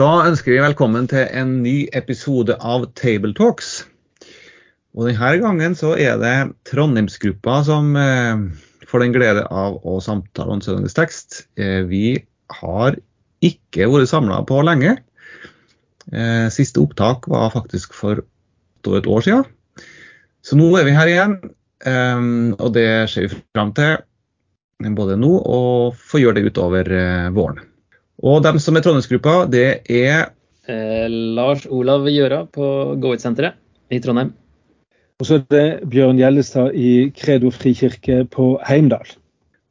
Da ønsker vi velkommen til en ny episode av Tabletalks. Og denne gangen så er det Trondheimsgruppa som eh, får den glede av å samtale om søndagens tekst. Eh, vi har ikke vært samla på lenge. Eh, siste opptak var faktisk for et år siden. Så nå er vi her igjen, eh, og det ser vi fram til både nå og får gjøre det utover eh, våren. Og dem som er Trondheimsgruppa, det er Eh, Lars Olav Gjøra på Go-It-senteret i Trondheim. Og så er det Bjørn Gjellestad i Kredo frikirke på Heimdal.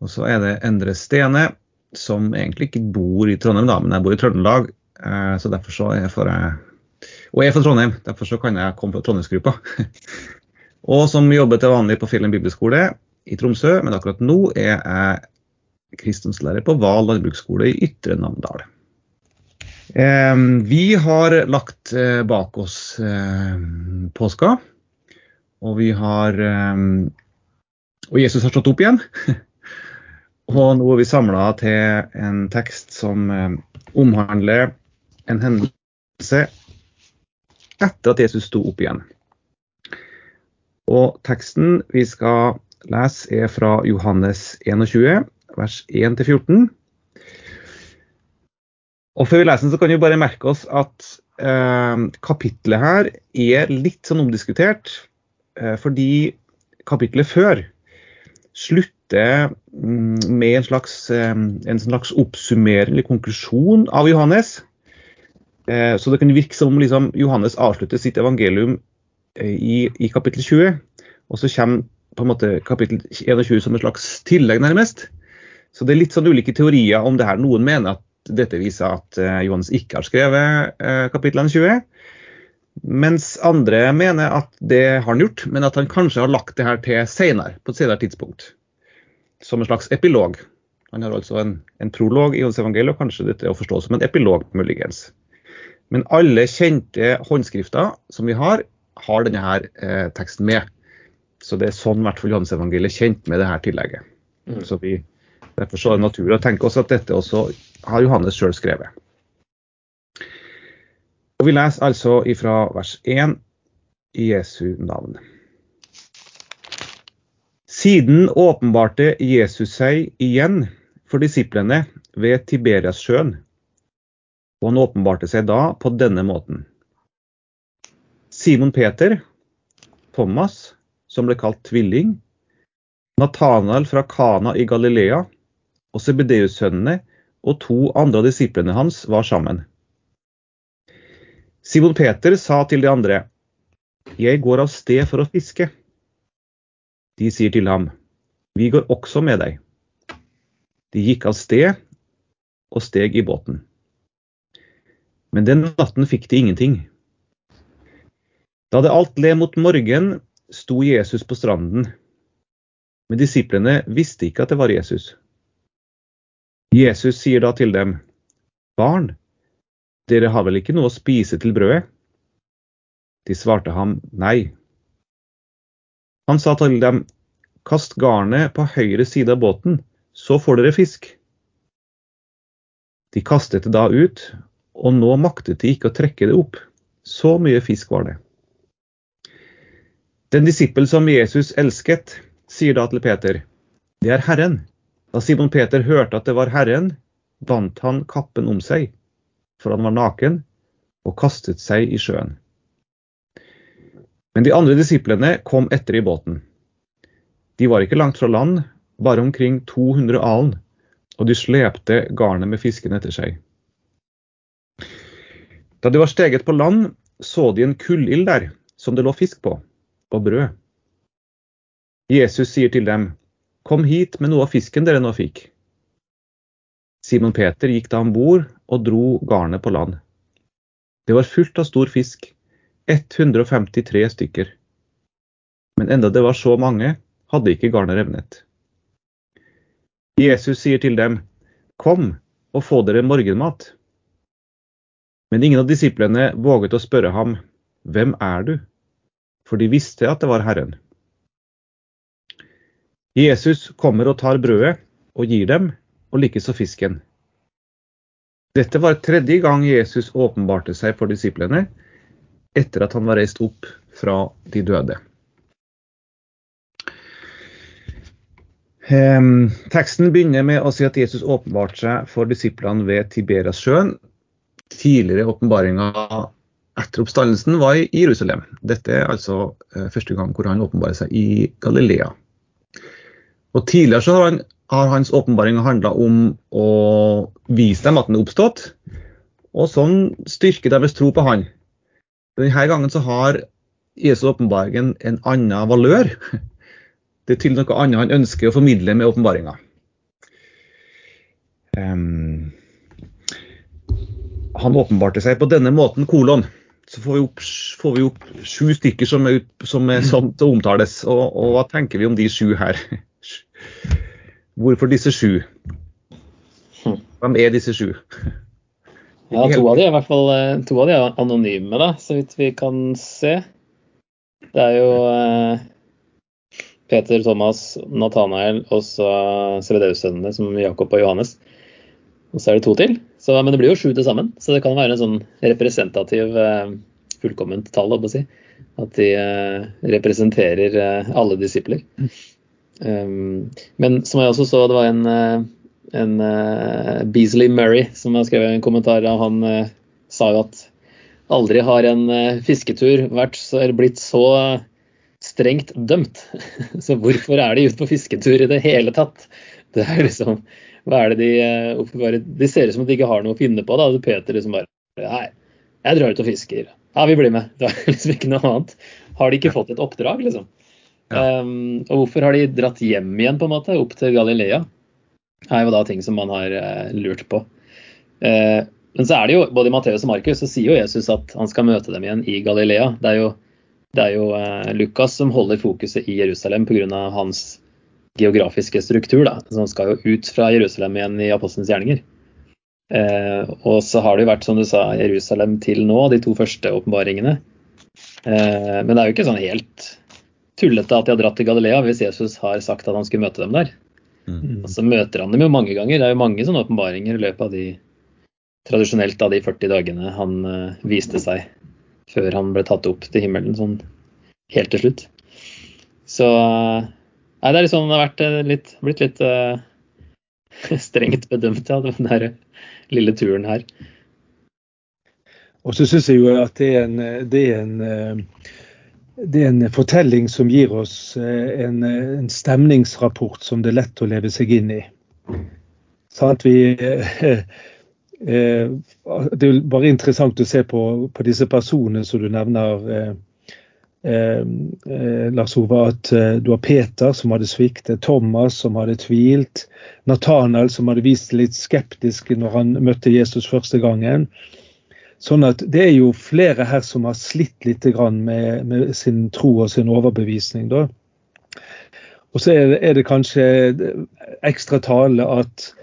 Og så er det Endre Stene, som egentlig ikke bor i Trondheim, da, men jeg bor i Trøndelag. eh, Så derfor så er jeg for, og jeg er fra Trondheim, derfor så kan jeg komme fra Trondheimsgruppa. Og som jobber til vanlig på Fjellen bibelskole i Tromsø, men akkurat nå er jeg kristendomslærer på Val landbruksskole i Ytre Namdal. Vi har lagt eh, bak oss eh, påska, og vi har Og Jesus har stått opp igjen. Og nå er vi samla til en tekst som omhandler en hendelse etter at Jesus sto opp igjen. Og teksten vi skal lese er fra Johannes 21, vers 1-14. Og før vi leser den, så kan vi bare merke oss at eh, kapittelet her er litt sånn omdiskutert. Eh, fordi kapittelet før slutter mm, med en slags, eh, en slags oppsummering eller konklusjon av Johannes. Eh, Så det kan virke som om liksom, Johannes avslutter sitt evangelium eh, i, i kapittel 20, og så kommer på en måte kapittel 21 som et slags tillegg, nærmest. Så det er litt sånn ulike teorier om det her. Noen mener at dette viser at eh, Johannes ikke har skrevet eh, kapitlene 20. Mens andre mener at det har han gjort, men at han kanskje har lagt det her til senere, på et senere tidspunkt. Som en slags epilog. Han har altså en, en prolog i Johannes evangeliet, og kanskje dette er å forstå som en epilog, muligens. Men alle kjente håndskrifter som vi har, har denne her eh, teksten med. Så det er sånn i hvert fall Johannes evangeliet er kjent med det her tillegget. Mm. Så vi, derfor så er det naturlig å tenke oss at dette også har Johannes sjøl skrevet. Og Vi leser altså ifra vers 1 i Jesu navn. Siden åpenbarte Jesus seg igjen for disiplene ved Tiberiassjøen, og han åpenbarte seg da på denne måten. Simon Peter, Thomas, som ble kalt tvilling, Nathanael fra Kana i Galilea og Sebedeus-sønnene og to andre av disiplene hans var sammen. Simon Peter sa til de andre, Jeg går av sted for å fiske. De sier til ham, Vi går også med deg. De gikk av sted og steg i båten. Men den natten fikk de ingenting. Da det alt le mot morgen, sto Jesus på stranden. Men disiplene visste ikke at det var Jesus. Jesus sier da til dem, Barn, dere har vel ikke noe å spise til brødet? De svarte ham nei. Han sa til dem, Kast garnet på høyre side av båten, så får dere fisk. De kastet det da ut, og nå maktet de ikke å trekke det opp. Så mye fisk var det. Den disippel som Jesus elsket, sier da til Peter, det er Herren. Da Simon Peter hørte at det var Herren, bandt han kappen om seg, for han var naken, og kastet seg i sjøen. Men de andre disiplene kom etter i båten. De var ikke langt fra land, bare omkring 200 alen, og de slepte garnet med fisken etter seg. Da de var steget på land, så de en kullild der, som det lå fisk på, og brød. Jesus sier til dem, Kom hit med noe av fisken dere nå fikk. Simon Peter gikk da om bord og dro garnet på land. Det var fullt av stor fisk, 153 stykker. Men enda det var så mange, hadde ikke garnet revnet. Jesus sier til dem, Kom og få dere morgenmat. Men ingen av disiplene våget å spørre ham, Hvem er du? For de visste at det var Herren. Jesus kommer og tar brødet og gir dem, og likeså fisken. Dette var tredje gang Jesus åpenbarte seg for disiplene etter at han var reist opp fra de døde. Um, teksten begynner med å si at Jesus åpenbarte seg for disiplene ved Tiberias-sjøen. Tidligere åpenbaringer etter oppstandelsen var i Jerusalem. Dette er altså uh, første gang hvor han åpenbarer seg i Galilea. Og Tidligere så har, han, har hans åpenbaring handla om å vise dem at han er oppstått, og sånn styrke deres tro på han. Denne gangen så har Jesu åpenbaring en annen valør. Det er til noe annet han ønsker å formidle med åpenbaringa. Um, han åpenbarte seg på denne måten, kolon. Så får vi opp, får vi opp sju stykker som er, som er å omtales. Og, og, hva tenker vi om de sju her? Hvorfor disse sju? Hvem er disse sju? Ja, to av de er i hvert fall to av de er anonyme, da, så vidt vi kan se. Det er jo eh, Peter, Thomas, Nathanael og så Svedeus-sønnene som Jakob og Johannes. Og så er det to til. Så, men det blir jo sju til sammen, så det kan være en sånn representativ eh, fullkomment tall. å si. At de eh, representerer eh, alle disipler. Um, men som jeg også så, det var en, en Beasley Murray som har skrevet en kommentar. og Han sa jo at aldri har en fisketur vært, blitt så strengt dømt. Så hvorfor er de ute på fisketur i det hele tatt? Det er liksom, hva er det De oppbevarer? De ser ut som at de ikke har noe å finne på. da, Peter liksom bare Nei, jeg drar ut og fisker. Ja, vi blir med. Det er liksom ikke noe annet. Har de ikke fått et oppdrag, liksom? Um, og hvorfor har de dratt hjem igjen, på en måte, opp til Galilea? Er jo da ting som man har uh, lurt på. Uh, men så er det jo, både i Matteus og Markus så sier jo Jesus at han skal møte dem igjen i Galilea. Det er jo det er jo uh, Lukas som holder fokuset i Jerusalem pga. hans geografiske struktur. Da. Han skal jo ut fra Jerusalem igjen i apostelens gjerninger. Eh, og så har det jo vært, som du sa, Jerusalem til nå, de to første åpenbaringene. Men det er jo ikke sånn helt tullete at de har dratt til Galilea hvis Jesus har sagt at han skulle møte dem der. Mm. Og så møter han dem jo mange ganger. Det er jo mange sånne åpenbaringer i løpet av de tradisjonelt av de 40 dagene han uh, viste seg før han ble tatt opp til himmelen sånn helt til slutt. Så nei, det er liksom, det har vært eh, litt, blitt litt uh, strengt bedømt, ja, den der lille turen her. Og så syns jeg jo at det er, en, det, er en, eh, det er en, fortelling som gir oss en, en, stemningsrapport som det er lett å leve seg inn i. Sånn vi Eh, det er bare interessant å se på, på disse personene som du nevner, eh, eh, Lars Ove. At du har Peter som hadde sviktet, Thomas som hadde tvilt, Nathanael som hadde vist litt skeptisk når han møtte Jesus første gangen. Sånn at Det er jo flere her som har slitt litt med, med sin tro og sin overbevisning. da. Og så er det, er det kanskje ekstra tale at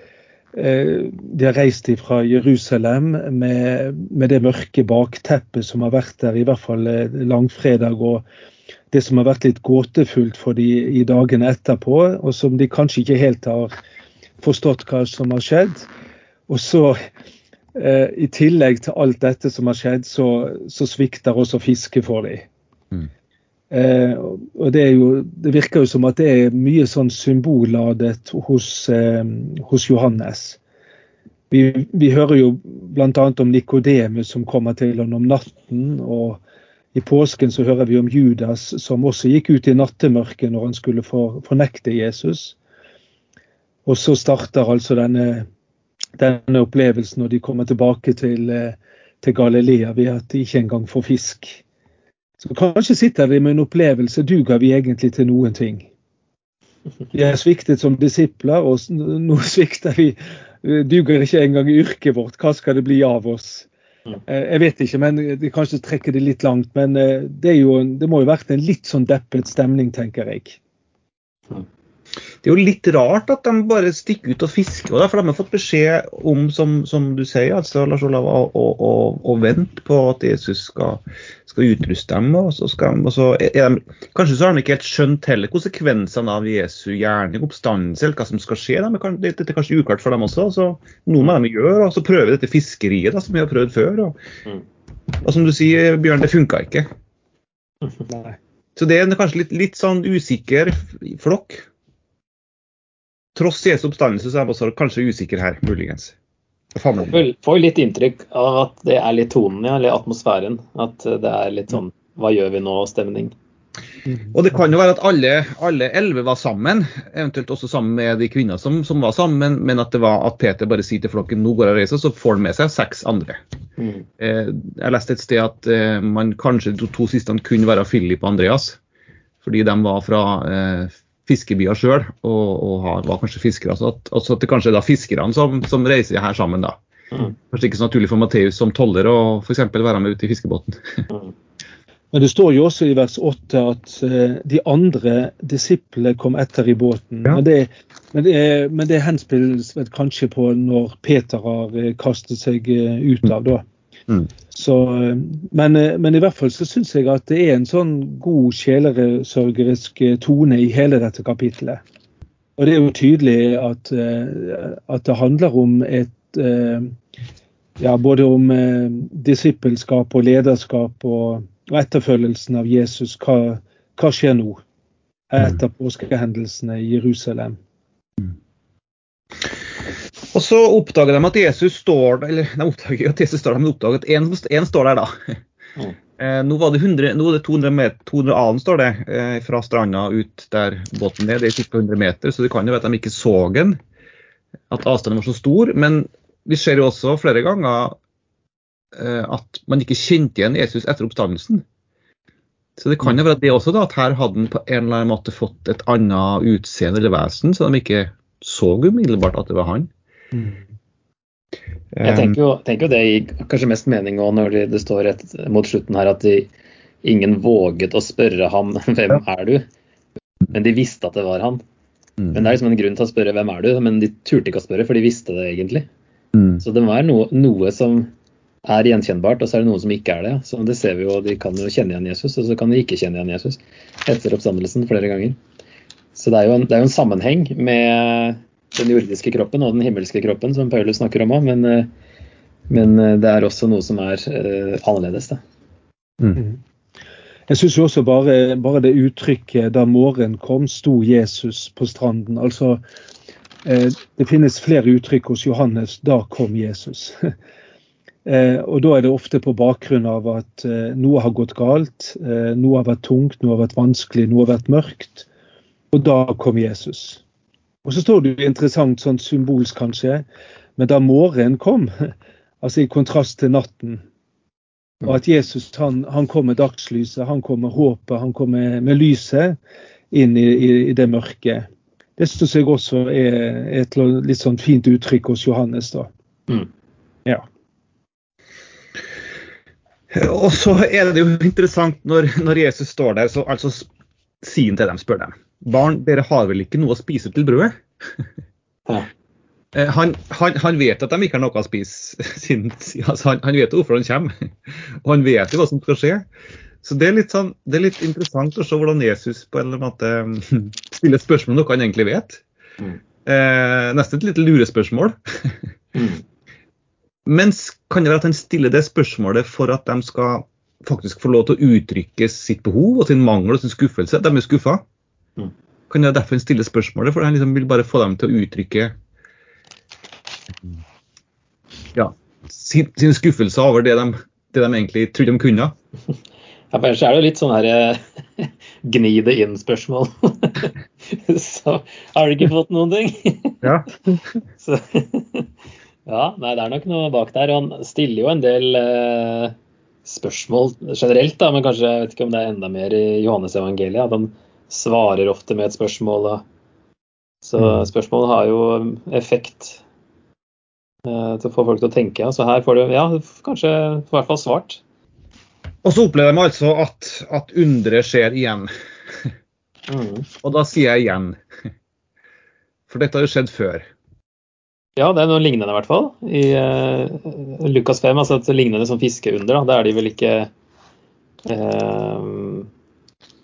Eh, de har reist fra Jerusalem med, med, det mørke bakteppet som har vært der, i hvert fall eh, langfredag, og det som har vært litt gåtefullt for de i dagene etterpå, og som de kanskje ikke helt har forstått hva som har skjedd. Og så, eh, i tillegg til alt dette som har skjedd, så, så svikter også fisket for dem. Mm. Eh, og det, jo, det, virker jo som at det er mye sånn symbolladet hos, eh, hos Johannes. Vi, vi, hører jo bl.a. om Nikodemus som kommer til ham om natten. og I påsken så hører vi om Judas som også gikk ut i nattemørket når han skulle for, fornekte Jesus. Og så starter altså denne, denne opplevelsen når de kommer tilbake til, eh, til Galilea ved at de ikke engang får fisk. Så kanskje sitter de med en opplevelse duger vi egentlig til noen ting. Vi har sviktet som disipler, og nå svikter vi duger ikke engang i yrket vårt. Hva skal det bli av oss? Mm. Eh, jeg vet ikke, men de kanskje trekker det litt langt. Men eh, det, jo, det må jo vært en litt sånn deppet stemning, tenker jeg. Det er jo litt rart at de bare stikker ut og fisker, for de har fått beskjed om, som, som du sier, altså, Lars Olav, å, å, å, å vente på at Jesus skal, skal utruste dem. og så skal og så er de, Kanskje så har de ikke helt skjønt heller konsekvensene av Jesu gjerning, oppstandelse, eller hva som skal skje. De, dette er kanskje uklart for dem også. så Noe må de gjøre, og så prøver dette fiskeriet da, som vi har prøvd før. Og, mm. og som du sier, Bjørn, det funka ikke. Nei. Så det er kanskje litt, litt sånn usikker flokk. Tross Jesu oppstandelse så er også kanskje usikker her, muligens. Får litt inntrykk av at det er litt tonen, ja, eller atmosfæren. At det er litt sånn hva gjør vi nå-stemning. Og det kan jo være at alle, alle elleve var sammen, eventuelt også sammen med de kvinner som, som, var sammen, men at det var at Peter bare sier til flokken nå går jeg og reiser, så får han med seg seks andre. Mm. Eh, jeg leste et sted at eh, man kanskje de to, to siste kunne være Philip og Andreas, fordi de var fra eh, fiskebyer sjøl og, og var kanskje fiskere. Så at, altså at det kanskje er da fiskerne som, som, reiser her sammen. da. Mm. Kanskje ikke så naturlig for Matteus som toller å f.eks. være med ute i fiskebåten. Mm. Men det står jo også i vers 8 at uh, de andre disiplene kom etter i båten. Ja. Men, det, men, det, men det henspilles kanskje på når Peter har uh, kastet seg uh, ut av, da. Mm. Så, men, men, i hvert fall så syns jeg at det er en sånn god sjelesørgerisk tone i hele dette kapitlet. Og det er jo tydelig at, eh, at det handler om et eh, ja, både om eh, disippelskap og lederskap og, og etterfølgelsen av Jesus. Hva, hva skjer nå etter mm. påskehendelsene i Jerusalem? Mm. Og så oppdager de at Jesus står der, eller de oppdager at Jesus står der, men oppdager at én står der, da. Mm. Eh, nå, var det 100, nå er det 200, meter, 200 alen, står det, eh, fra stranda ut der båten er. Det er ca. 100 meter, så det kan jo være at de ikke så den. At avstanden var så stor. Men vi ser jo også flere ganger eh, at man ikke kjente igjen Jesus etter oppstandelsen. Så det kan jo være det også, da, at her hadde han på en eller annen måte fått et annet utseende eller vesen, så de ikke så umiddelbart at det var han. Mm. Jeg tenker jo, tenker jo, det gir kanskje mest mening òg når det, det står rett mot slutten her at de, ingen våget å spørre ham hvem er du, men de visste at det var han. Mm. Men det er liksom en grunn til å spørre hvem er du, men de turte ikke å spørre, for de visste det egentlig. Mm. Så det må være noe, noe, som er gjenkjennbart, og så er det noe som ikke er det. Så det ser vi jo, De kan jo kjenne igjen Jesus, og så kan de ikke kjenne igjen Jesus etter oppstandelsen flere ganger. Så det er jo en, det er jo en sammenheng med den jordiske kroppen og den himmelske kroppen, som Paulus snakker om òg. Men, eh, men, eh, det er også noe som er uh, annerledes. Da. Mm. mm. Jeg syns også bare, bare, det uttrykket 'da morgenen kom, sto Jesus på stranden'. Altså, eh, Det finnes flere uttrykk hos Johannes 'da kom Jesus'. eh, og Da er det ofte på bakgrunn av at eh, noe har gått galt, noe har vært tungt, noe har vært vanskelig, noe har vært mørkt. Og da kom Jesus. Og så står det jo interessant, sånn symbolsk kanskje, men da morgenen kom, altså i kontrast til natten, og at Jesus han, han kom med dagslyset, han kom med håpet, han kom med, med lyset inn i, i, i, det mørke. Det syns jeg også er et litt sånn fint uttrykk hos Johannes. da. Mm. Ja. Og så er det jo interessant når, når Jesus står der, så altså sier han til dem, spør dem. Barn, dere har vel ikke noe å spise til brødet? Ja. Eh, han, han, han, vet at de ikke har noe å spise. Sin, altså han, han, vet hvorfor han kommer, og han vet jo hva som skal skje. Så det er, litt sånn, det er litt interessant å se hvordan Jesus på en måte stiller spørsmål om noe han egentlig vet. Mm. Eh, nesten et lite lurespørsmål. mm. Mens kan det være at han stiller det spørsmålet for at de skal faktisk få lov til å uttrykke sitt behov og sin mangel og sin skuffelse. De er skuffa. Mm. Kan jeg derfor stille spørsmålet, for jeg liksom vil bare få dem til å uttrykke ja, sin, sin skuffelse over det de, det de, egentlig trodde de kunne. Ja, ellers er det jo litt sånn her eh, gni det inn-spørsmål. så har du ikke fått noen ting. ja. så, ja, nei, det er nok noe bak der. Og han stiller jo en del eh, spørsmål generelt, da, men kanskje jeg vet ikke om det er enda mer i Johannes evangeliet. At han svarer ofte med et spørsmål. Så spørsmål spørsmålet har jo effekt uh, til å få folk til å tenke. Så her får du ja, kanskje i hvert fall svart. Og så opplever de altså at, at underet skjer igjen. Mm. Og da sier jeg igjen. For dette har jo skjedd før. Ja, det er noe lignende i hvert fall. I uh, Lukas 5, altså et lignende som fiskeunder. Da. Det er de vel ikke uh,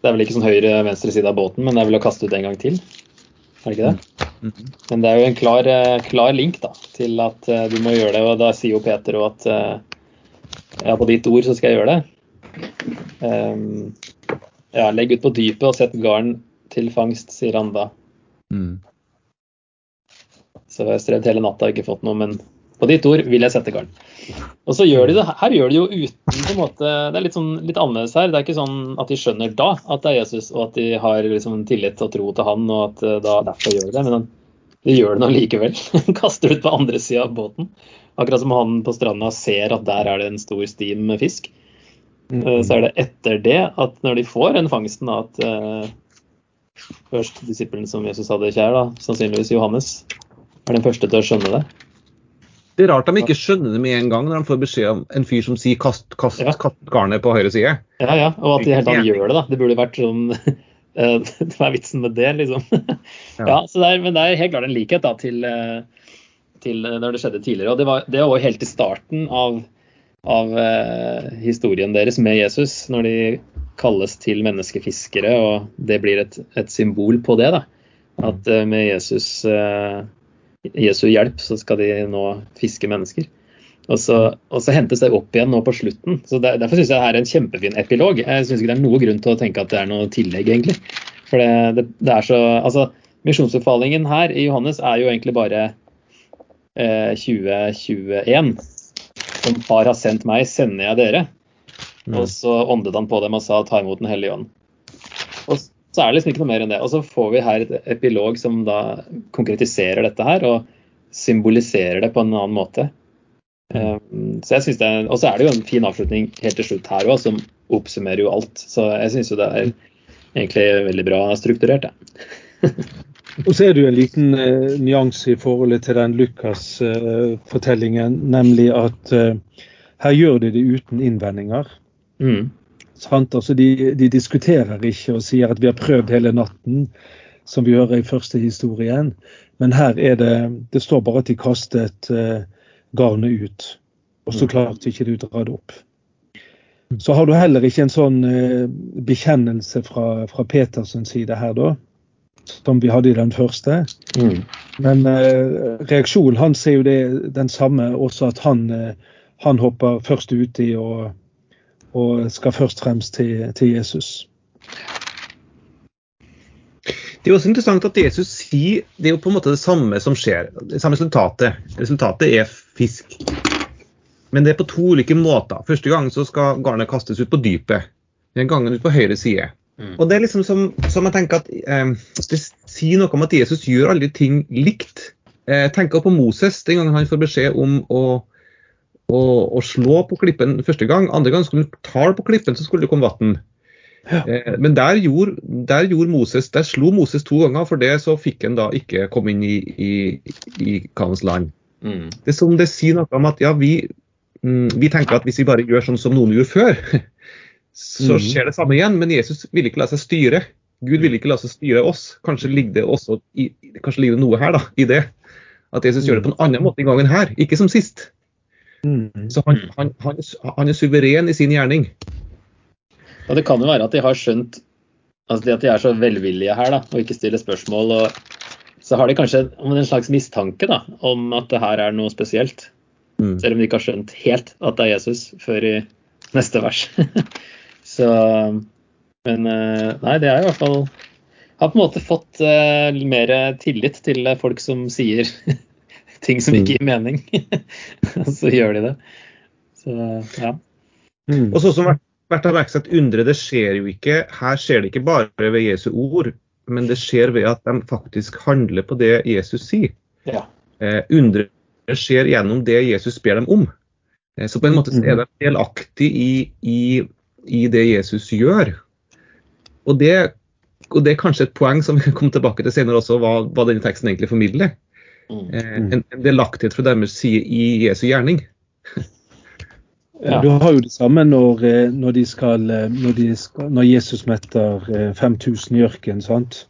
Det er vel ikke sånn høyre-venstre side av båten, men det er vel å kaste ut en gang til. Er det ikke det? Mm -hmm. Men det er jo en klar, uh, klar link da, til at du må gjøre det. Og da sier jo Peter òg at ja, på ditt ord så skal jeg gjøre det. Um, ja, legg ut på dypet og sett garn til fangst, sier han da. Mm. Så jeg har strevd hele natta og ikke fått noe, men på ditt ord vil jeg sette garn. Og så gjør de det, Her gjør de jo uten på en måte, Det er litt, sånn, litt annerledes her. Det er ikke sånn at de skjønner da at det er Jesus, og at de har liksom tillit og tro til han, og at eh, da derfor gjør de det. Men de gjør det nå likevel. Kaster ut på andre sida av båten. Akkurat som han på stranda ser at der er det en stor stim med fisk. Mm. Så er det etter det at når de får den fangsten, at uh, først disippelen som Jesus hadde kjær, da, sannsynligvis Johannes, er den første til å skjønne det. Det er rart de ikke skjønner det med en gang når de får beskjed om en fyr som sier 'kast, kast, ja. kast garnet på høyre side'. Ja, ja, og at de helt annet gjør det. da. Det burde vært sånn Hva er vitsen med det, liksom? ja, ja det er, Men det er helt klart en likhet da, til, til når det skjedde tidligere. og Det var, det var helt i starten av av eh, historien deres med Jesus, når de kalles til menneskefiskere, og det blir et, et symbol på det. da, At eh, med Jesus, eh, Jesu hjelp så skal de nå fiske mennesker. Og så, og så, hentes det opp igjen nå på slutten. så der, Derfor syns jeg det er en kjempefin epilog. Jeg syns ikke det er noe grunn til å tenke at det er noe tillegg, egentlig. For det, det, det er så Altså, misjonsbefalingen her i Johannes er jo egentlig bare eh, 2021 som far har sendt meg, sender jeg dere. Mm. Og så åndet han på dem og sa ta imot Den hellige ånd. Så er det liksom ikke noe mer enn det. Og så får vi her et epilog som da konkretiserer dette her, og symboliserer det på en annen måte. Um, så jeg synes det er, Og så er det jo en fin avslutning helt til slutt her òg, som oppsummerer jo alt. Så jeg syns jo det er egentlig veldig bra strukturert, jeg. Og så er det jo en liten eh, nyanse i forholdet til den Lukas-fortellingen, eh, nemlig at eh, her gjør de det uten innvendinger. Mm. Altså de, de, diskuterer ikke og sier at vi har prøvd hele natten, som vi hører i første historien. Men her er det Det står bare at de kastet garnet ut, og så mm. klarte ikke de å dra det opp. Så har du heller ikke en sånn bekjennelse fra, fra Petersens side her, da som vi hadde i den første. Mm. Men uh, reaksjonen hans er jo det, den samme, også at han, han hopper først uti og, og skal først fremst til, til, Jesus. Det er også interessant at Jesus sier det er jo på en måte det samme som skjer. Det samme resultatet. Resultatet er fisk. Men det er på to ulike måter. Første gang så skal garnet kastes ut på dypet. Den gangen ut på høyre side. Mm. Og det er liksom som, som jeg tenker at eh, Det sier noe om at Jesus gjør alle ting likt. Eh, tenker på Moses den gangen han får beskjed om å, å, å slå på klippen første gang. Andre gang skulle du ta på klippen, så skulle det komme vann. Ja. Eh, men der gjorde, der gjorde, Moses, der slo Moses to ganger, for det så fikk han da ikke komme inn i, i, i Kanans land. Mm. Det som det sier noe om at ja, vi, mm, vi tenker at hvis vi bare gjør sånn som noen gjorde før, så mm. skjer det samme igjen. Men Jesus ville ikke la seg styre. Gud ville ikke la seg styre oss. Kanskje ligger det også i, kanskje ligger det noe her da, i det. At Jesus gjør det på en annen måte i gangen her, ikke som sist. Mm. Så han, han, han, han, er suveren i sin gjerning. Og Det kan jo være at de har skjønt altså at de er så velvillige her da, og ikke stiller spørsmål. og Så har de kanskje en slags mistanke da, om at det her er noe spesielt. Mm. Selv om de ikke har skjønt helt at det er Jesus før i neste vers. Så Men eh, nei, det er i hvert fall Har på en måte fått uh, mer tillit til folk som sier ting som ikke gir mening. så gjør de det. Så ja. Mm. Og så som vært av verksett undre, det skjer jo ikke Her skjer det ikke bare ved Jesu ord, men det skjer ved at de faktisk handler på det Jesus sier. Ja. Eh, undre skjer gjennom det Jesus ber dem om. Eh, så på en måte er de delaktig i, i i det Jesus gjør. Og det, og det, er kanskje et poeng som vi kan komme tilbake til senere også, hva, hva denne teksten egentlig formidler. Mm. En, en delaktighet fra deres side i Jesu gjerning. Ja. Du har jo det samme når, når, de skal, når, de skal, når Jesus metter 5000 i ørkenen. sant?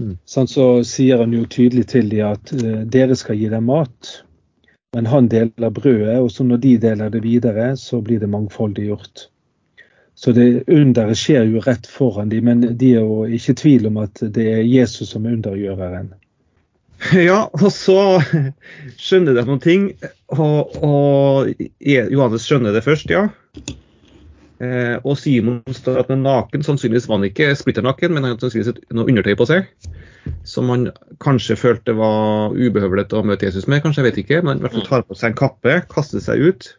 Mm. Sånn, så sier han jo tydelig til dem at uh, dere skal gi dem mat, men han deler brødet, og så når de deler det videre, så blir det mangfoldig gjort. Så det underet skjer jo rett foran dem, men de er jo ikke i tvil om at det er Jesus som er undergjøreren. Ja, og så skjønner de noen ting, og, og Johannes skjønner det først, ja. Eh, og Simon står at han er naken. Sannsynligvis var han ikke splitter naken, men han hadde sannsynligvis noe undertøy på seg. Som han kanskje følte var ubehøvlet å møte Jesus med, kanskje, jeg vet ikke. Men i hvert fall tar på seg en kappe, kaster seg ut.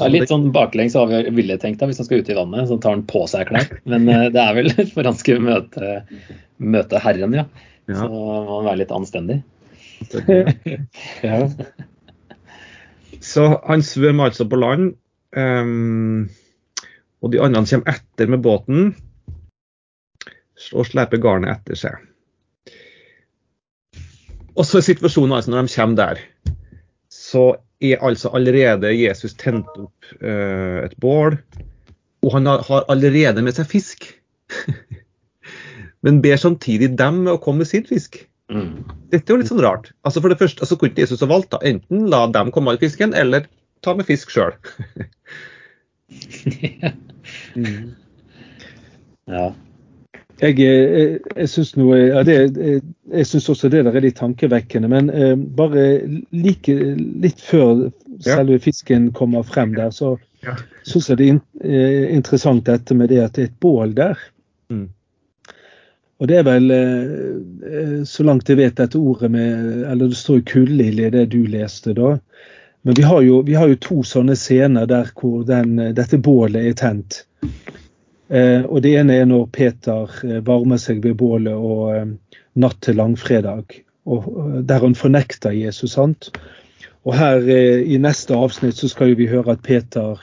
Ja, litt sånn baklengs av ville tenkt da, hvis han skal ut i vannet. Så tar han på seg klær. Men eh, det er vel for han skulle møte, møte Herren, ja. Ja. Så må han være litt anstendig. ja. Så han svømmer altså på land. Um, og de andre kommer etter med båten og sleper garnet etter seg. Og så er situasjonen altså når de kommer der, så er altså allerede Jesus tent opp uh, et bål, og han har, har allerede med seg fisk. Men ber samtidig dem å komme med sin fisk. Mm. Dette er jo litt sånn rart. Altså For det første altså kunne ikke Jesus ha valgt da, enten la dem komme med fisken, eller ta med fisk sjøl. Mm. Ja. Jeg, jeg, jeg syns ja, også det der er litt tankevekkende. Men eh, bare like, litt før selve fisken kommer frem der, så ja. syns jeg det er in, eh, interessant dette med det at det er et bål der. Mm. Og det er vel, eh, så langt jeg vet, dette ordet med Eller det står jo kullilje, det du leste da. Men vi har, jo, vi har jo to sånne scener der hvor den, dette bålet er tent. Eh, og Det ene er når Peter eh, varmer seg ved bålet og eh, natt til langfredag, og, der han fornekter Jesus. sant? Og her I neste avsnitt så skal vi høre at Peter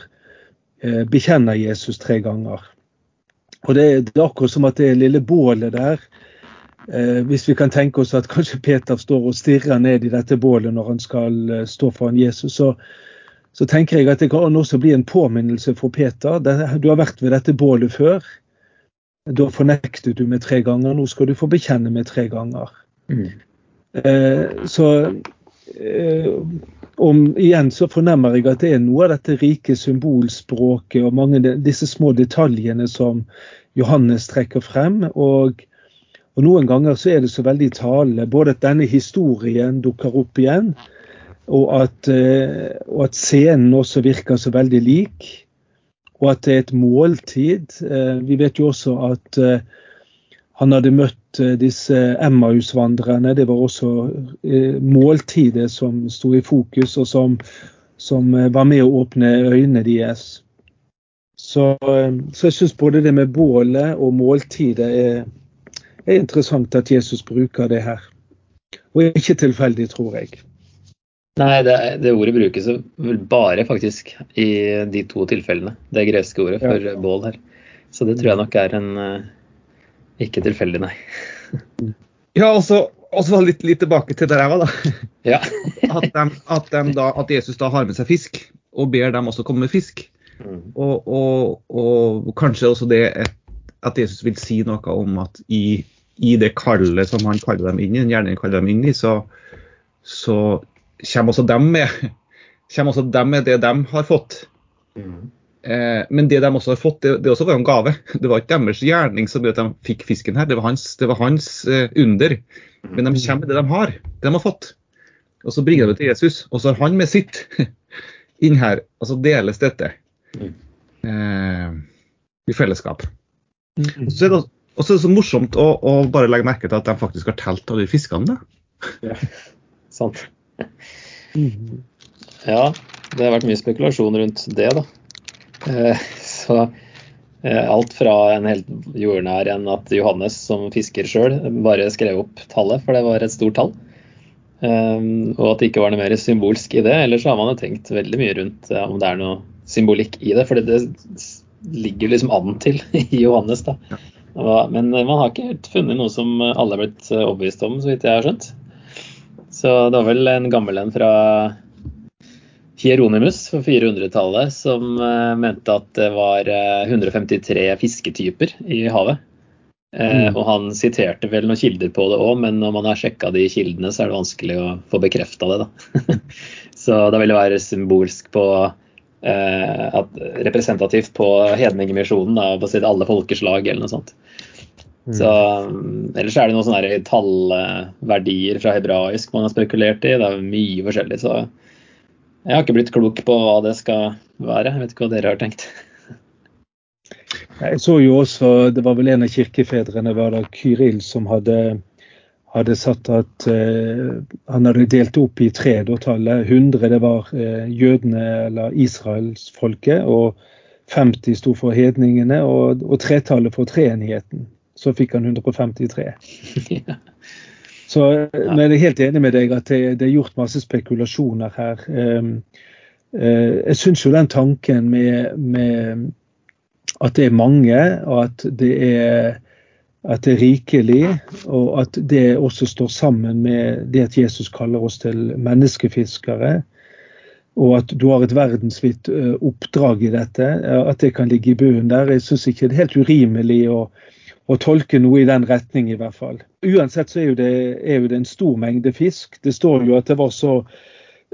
bekjenner Jesus tre ganger. Og det, det, er akkurat som at det lille bålet der eh, Hvis vi kan tenke oss at kanskje Peter står og stirrer ned i dette bålet når han skal eh, stå foran Jesus, så, så tenker jeg at det kan også bli en påminnelse for Peter. Du har vært ved dette bålet før. Da fornektet du med tre ganger, nå skal du få bekjenne med tre ganger. Mm. Eh, så om, igjen så fornemmer jeg at det er noe av dette rike symbolspråket og mange av disse små detaljene som Johannes trekker frem. Og, og noen ganger så er det så veldig talende både at denne historien dukker opp igjen, og at, eh, og at, scenen også virker så veldig lik. Og at det er et måltid. Eh, vi vet jo også at eh, han hadde møtt disse Emmaus-vandrerne. Det var også måltidet som sto i fokus, og som, som var med å åpne øynene deres. Så, så jeg syns både det med bålet og måltidet er, er interessant at Jesus bruker det her. Og ikke tilfeldig, tror jeg. Nei, det, det, ordet brukes bare faktisk i de to tilfellene. Det greske ordet for ja. bål her. Så det tror jeg nok er en ikke tilfeldig, nei. ja, og så litt, litt, tilbake til der jeg var, da. Ja. at, de, at, de da, at, Jesus da har med seg fisk, og ber dem også komme med fisk. Mm. Og, og, og, kanskje også det at Jesus vil si noe om at i, i det kallet som han kaller dem inn i, gjerne kaller dem inn i, så, så kommer også dem med, kommer også dem med det de har fått. Mm. Eh, men det de også har fått, det, det også var en gave. Det var ikke deres gjerning som gjorde at de fikk fisken her, det var hans, det var hans eh, under. Men de kommer med det de har, det de har fått. Og så bringer de det til Jesus, og så har han med sitt inn her. Og så deles dette eh, i fellesskap. Mm. Og så er det også så morsomt å, å, bare legge merke til at de faktisk har telt alle fiskene. Ja, sant. Ja, det har vært mye spekulasjon rundt det, da. Eh, så eh, alt fra en helt jordnær en at Johannes som fisker sjøl bare skrev opp tallet, for det var et stort tall. Eh, og at det ikke var noe mer symbolsk i det. Ellers har man jo tenkt veldig mye rundt om det er noe symbolikk i det. For det ligger liksom an til i Johannes, da. Men man har ikke helt funnet noe som alle er blitt overbevist om, så vidt jeg har skjønt. Så det var vel en gammel en fra Hieronymus på 400-tallet som uh, mente at det var uh, 153 fisketyper i havet. Uh, mm. Og han siterte vel noen kilder på det òg, men når man har sjekka de kildene, så er det vanskelig å få bekrefta det, da. så da vil det være symbolsk på at, representativt på hedningemisjonen, basert alle folkeslag eller noe sånt. Mm. Så, um, ellers er det noen sånne tallverdier fra hebraisk man har spekulert i. Det er mye forskjellig. Så jeg har ikke blitt klok på hva det skal være. Jeg vet ikke hva dere har tenkt. Jeg så jo også, Det var vel en av kirkefedrene, var det Kyril, som hadde, hadde satt at uh, han hadde delt opp i tre. Da tallet 100 det var uh, jødene eller israelsfolket, og 50 sto for hedningene, og, og tretallet for treenigheten så fikk han 153. Så, men jeg er helt enig med deg at det, det er gjort masse spekulasjoner her. Um, uh, jeg syns jo den tanken med, med, at det er mange, og at det er, at det er rikelig, og at det også står sammen med det at Jesus kaller oss til menneskefiskere, og at du har et verdensvidt uh, oppdrag i dette, at det kan ligge i bunnen der. Jeg syns ikke det er helt urimelig å å tolke noe i den retning, i hvert fall. Uansett så er jo, det, er jo det en stor mengde fisk. Det står jo at det var så,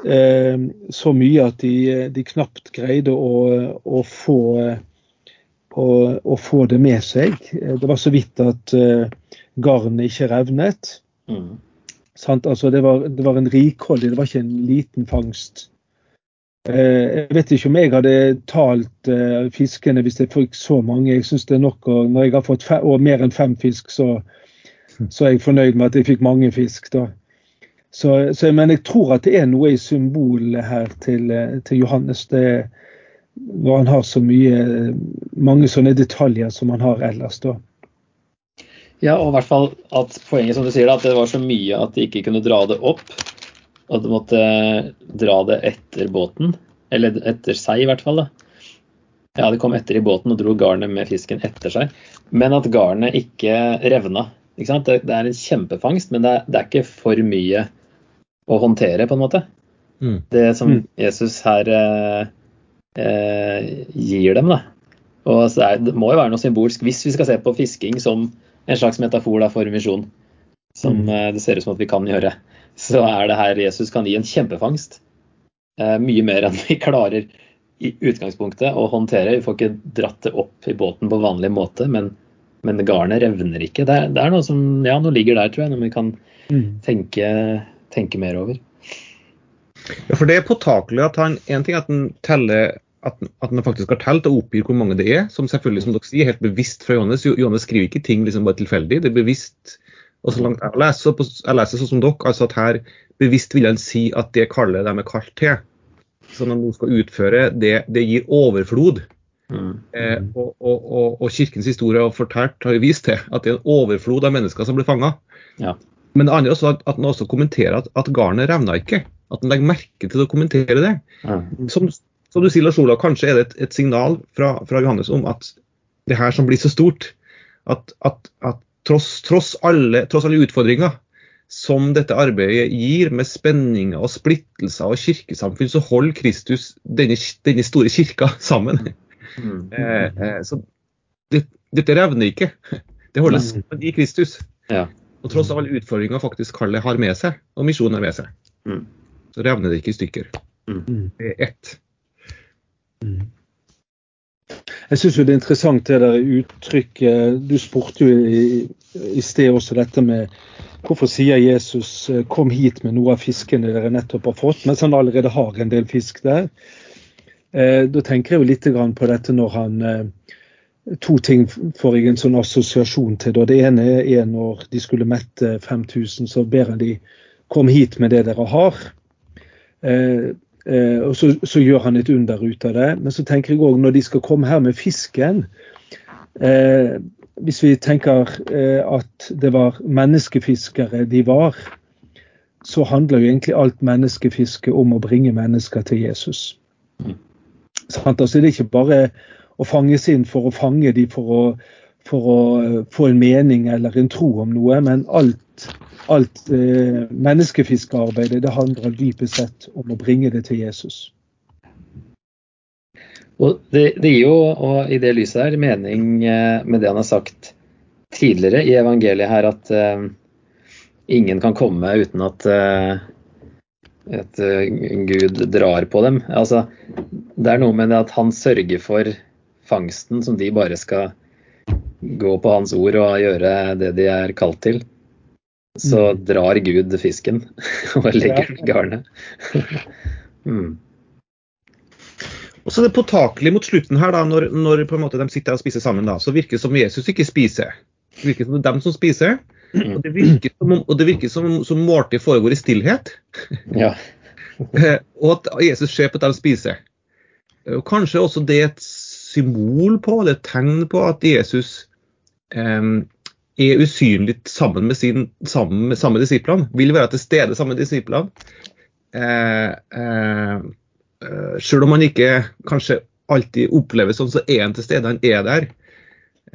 eh, så mye at de, de, knapt greide å, å, få, å, å, få, det med seg. Det var så vidt at eh, garnet ikke revnet. Mm. Altså, det, var, det var en rikholdig, det var ikke en liten fangst. Eh, jeg vet ikke om jeg hadde talt uh, fiskene hvis jeg fikk så mange. Jeg syns det er nok Og Når jeg har fått fem, mer enn fem fisk, så, så, er jeg fornøyd med at jeg fikk mange fisk. da. Så, så, men jeg tror at det er noe i symbolet her til, eh, til Johannes. Det, når han har så mye, mange sånne detaljer som han har ellers. da. Ja, og i hvert fall at poenget som du sier da, at det var så mye at de ikke kunne dra det opp. Og du måtte dra det etter båten. Eller etter seg, i hvert fall. da. Ja, de kom etter i båten og dro garnet med fisken etter seg. Men at garnet ikke revna. Ikke sant? Det, det er en kjempefangst, men det er, det er, ikke for mye å håndtere, på en måte. Mm. Det som mm. Jesus her eh, eh, gir dem, da. Og det, er, det, må jo være noe symbolsk hvis vi skal se på fisking som en slags metafor da, for misjon. Som mm. eh, det ser ut som at vi kan gjøre så er det her Jesus kan gi en kjempefangst. Eh, mye mer enn vi klarer i utgangspunktet å håndtere. Vi får ikke dratt det opp i båten på vanlig måte, men, men garnet revner ikke. Det er, det er, noe som ja, noe ligger der, tror jeg, når vi kan mm. tenke, tenke, mer over. Ja, for det er påtakelig at han En ting er at han teller at, at han faktisk har telt og oppgir hvor mange det er, som selvfølgelig som dere sier, helt bevisst fra Johannes. Johannes skriver ikke ting liksom bare tilfeldig. Det er bevisst og så langt jeg leser, jeg leser sånn som dere, altså at her bevisst vil han si at det kallet de er kalt til, som de nå skal utføre, det, det gir overflod. Mm. Eh, og, og, og, og, Kirkens historie har fortalt, har jo vist til at det er en overflod av mennesker som blir fanga. Ja. Men det andre er at, at han også kommenterer at, at garnet revna ikke. At han legger merke til å kommentere det. Mm. Som, som, du sier, Lars Olav, kanskje er det et, et signal fra, fra, Johannes om at det her som blir så stort, at, at, at tross, tross, alle, tross alle utfordringer som dette arbeidet gir, med spenninger og splittelser og kirkesamfunn, så holder Kristus denne, denne store kirka sammen. Mm. Eh, eh, så det, dette revner ikke. Det holder sammen i Kristus. Ja. Og tross alle utfordringer faktisk Kalle har med seg, og misjonen har med seg, mm. så revner det ikke i stykker. Mm. Det er ett. Mm. Jeg syns det er interessant det der uttrykket Du spurte jo i, i sted også dette med hvorfor sier Jesus eh, 'kom hit med noe av fiskene dere nettopp har fått', mens han allerede har en del fisk der. Eh, da tenker jeg jo litt på dette når han eh, To ting får jeg en sånn assosiasjon til. Da. Det ene er når de skulle mette 5000, så ber han de 'kom hit med det dere har'. Eh, og så, så, gjør han et under ut av det. Men så tenker jeg òg når de skal komme her med fisken eh, Hvis vi tenker eh, at det var menneskefiskere de var, så handler jo egentlig alt menneskefiske om å bringe mennesker til Jesus. Mm. Sant? Altså, det er ikke bare å fanges inn for å fange dem for å, for å få en mening eller en tro om noe, men alt alt eh, menneskefiskearbeidet det handler dypest sett om å bringe det til Jesus. Og det, det gir jo, og i det lyset her, mening eh, med det han har sagt tidligere i evangeliet her, at eh, ingen kan komme uten at, uh, at uh, Gud drar på dem. Altså, det er noe med det at han sørger for fangsten som de bare skal gå på hans ord og gjøre det de er kalt til. Så mm. drar Gud fisken og legger den i garnet. mm. Og så er det påtakelig mot slutten her, da, når, når de sitter og spiser sammen, da, så virker det som Jesus ikke spiser. Det virker som det er dem som spiser. Og det virker som, og det virker som, som måltid foregår i stillhet. Ja. og at Jesus ser på at de spiser. Og Kanskje også det er et symbol på, eller et tegn på, at Jesus eh, er usynlig sammen med, sin, sammen samme disiplene. Vil være til stede sammen med disiplene. Eh, eh, Eh, selv om han ikke kanskje alltid opplever sånn, så er han til stede. Han er der.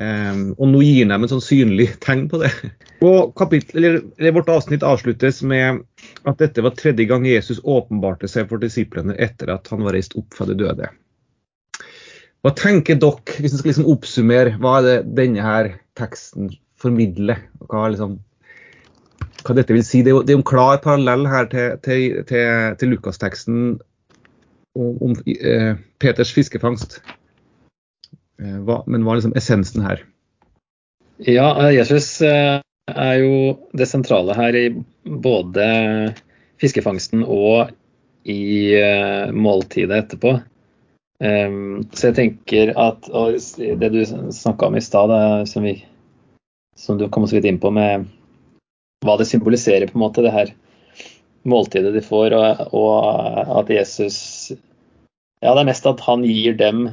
Um, og nå gir dem en sånn synlig tegn på det. Og kapittel, eller, Vårt avsnitt avsluttes med at dette var tredje gang Jesus åpenbarte seg for disiplene etter at han var reist opp fra de døde. Hva tenker dere, hvis en skal liksom oppsummere, hva er det denne her teksten formidler? Hva, liksom, hva dette vil si? Det er jo, det er en klar parallell her til, til, til, til Lukasteksten om, om eh, Peters fiskefangst. Eh, hva, men hva er liksom essensen her? Ja, eh, Jesus eh, er jo det sentrale her i både fiskefangsten og i uh, måltidet etterpå. Så jeg tenker at og det du snakka om i stad, som, som, du kom så vidt inn på med hva det symboliserer, på en måte, det her måltidet de får, og, og, at Jesus Ja, det er mest at han gir dem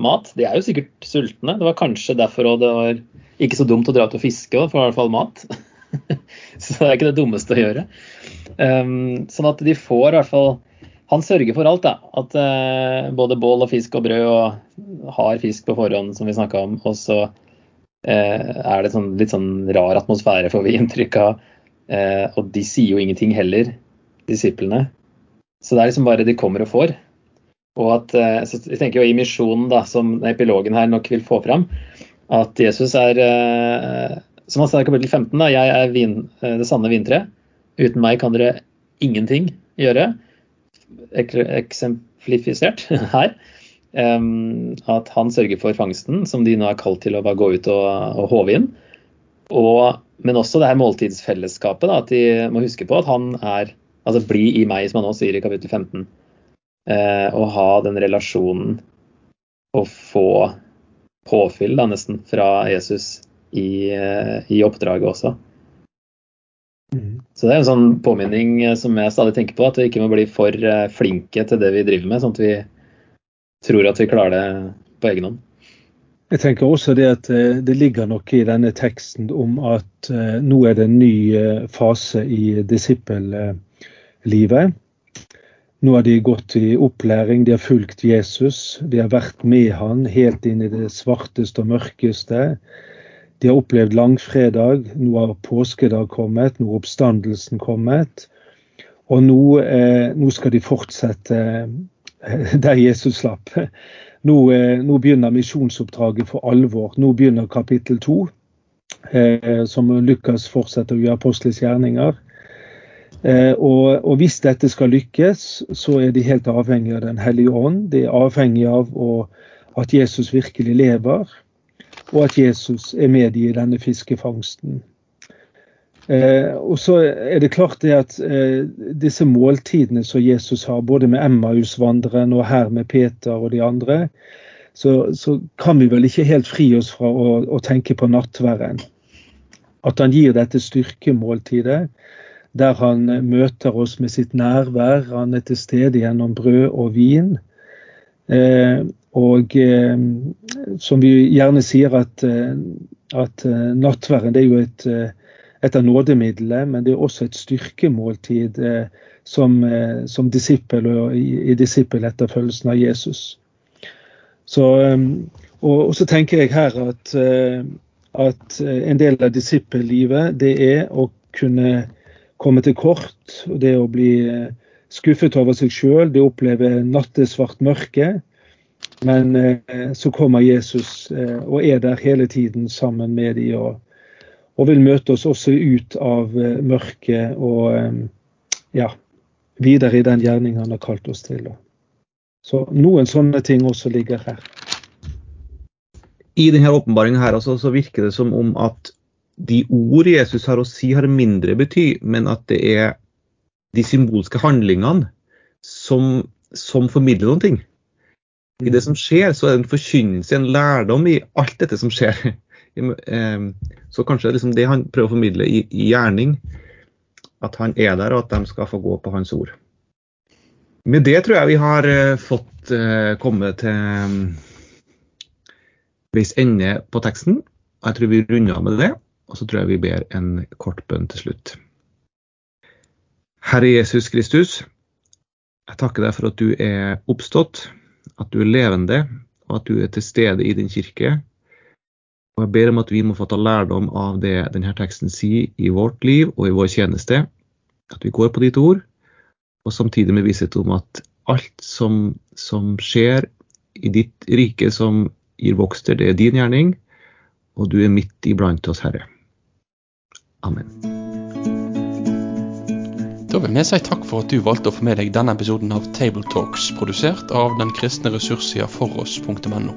mat. De er jo sikkert sultne. Det var kanskje derfor òg det var ikke så dumt å dra ut og fiske, for i hvert fall mat. så det er ikke det dummeste å gjøre. Um, sånn at de får i hvert fall Han sørger for alt, da. At uh, både bål og fisk og brød og har fisk på forhånd, som vi snakka om. Og så er det sånn, litt sånn rar atmosfære, får vi inntrykk av. Eh, og de sier jo ingenting heller, disiplene. Så det er liksom bare de kommer og får. Og at, eh, så jeg tenker jo I misjonen, da, som epilogen her nok vil få fram, at Jesus er eh, Som han sa i kapittel 15, da, jeg er vin, eh, det sanne vintreet. Uten meg kan dere ingenting gjøre. Eksemplifisert her. At han sørger for fangsten, som de nå er kalt til å bare gå ut og, og håve inn. Og men også det her måltidsfellesskapet. Da, at de må huske på at han er Altså bli i meg, som han også sier i kapittel 15. Eh, og ha den relasjonen og få påfyll da, nesten fra Jesus i, eh, i oppdraget også. Mm. Så det er en sånn påminning eh, som jeg stadig tenker på, at vi ikke må bli for eh, flinke til det vi driver med, sånn at vi tror at vi klarer det på egen hånd. Jeg tenker også det at eh, det ligger noe i denne teksten om at eh, nå er det en ny eh, fase i disippellivet. Nå har de gått i opplæring, de har fulgt Jesus, de har vært med han helt inn i det svarteste og mørkeste. De har opplevd langfredag, nå har påskedag kommet, nå har oppstandelsen kommet. Og nå, nå skal de fortsette der Jesus slapp nå, eh, nå begynner misjonsoppdraget for alvor. Nå begynner kapittel to, eh, som Lukas fortsetter å gjøre apostles gjerninger. Eh, og, og, hvis dette skal lykkes, så er de helt avhengig av Den hellige ånd. De er avhengig av å, at Jesus virkelig lever, og at Jesus er med i denne fiskefangsten. Eh, og så er det klart det at eh, disse måltidene som Jesus har, både med Emmaus-vandreren og her med Peter og de andre, så, så, kan vi vel ikke helt fri oss fra å, å tenke på nattværen. At han gir dette styrkemåltidet, der han møter oss med sitt nærvær. Han er til stede gjennom brød og vin. Eh, og eh, som vi gjerne sier at, eh, at eh, nattværen det er jo et et av nådemidlene, men det er også et styrkemåltid eh, som, eh, som disippel og i, i disippeletterfølgelsen av Jesus. Så, eh, og, og, så tenker jeg her at, at en del av disippellivet det er å kunne komme til kort, det å bli skuffet over seg sjøl, det å oppleve nattesvart mørke. Men så kommer Jesus og er der hele tiden sammen med de og, og vil møte oss også ut av eh, mørket og eh, ja, videre i den gjerning han har kalt oss til. Så noen sånne ting også ligger her. I denne åpenbaringen her også, så virker det som om at de ord Jesus har å si, har mindre bety, men at det er de symbolske handlingene som, som formidler noen ting. I det som skjer, så er det en forkynnelse, en lærdom i alt dette som skjer. Så kanskje det liksom det han prøver å formidle i, i, gjerning, at han er der, og at de skal få gå på hans ord. Med det tror jeg vi har eh, fått uh, komme til um, veis ende på teksten. Jeg tror vi runder av med det. Og så tror jeg vi ber en kort bønn til slutt. Herre Jesus Kristus, jeg takker deg for at du er oppstått, at du er levende, og at du er til stede i din kirke. Og jeg ber om at vi må få ta lærdom av det denne teksten sier i vårt liv og i vår tjeneste. At vi går på ditt ord, og samtidig med visshet om at alt som, som skjer i ditt rike som gir vokster, det er din gjerning, og du er midt iblant oss, Herre. Amen. Da vil vi si takk for at du valgte å få med deg denne episoden av Tabletalks, produsert av den kristne ressurssida foross.no.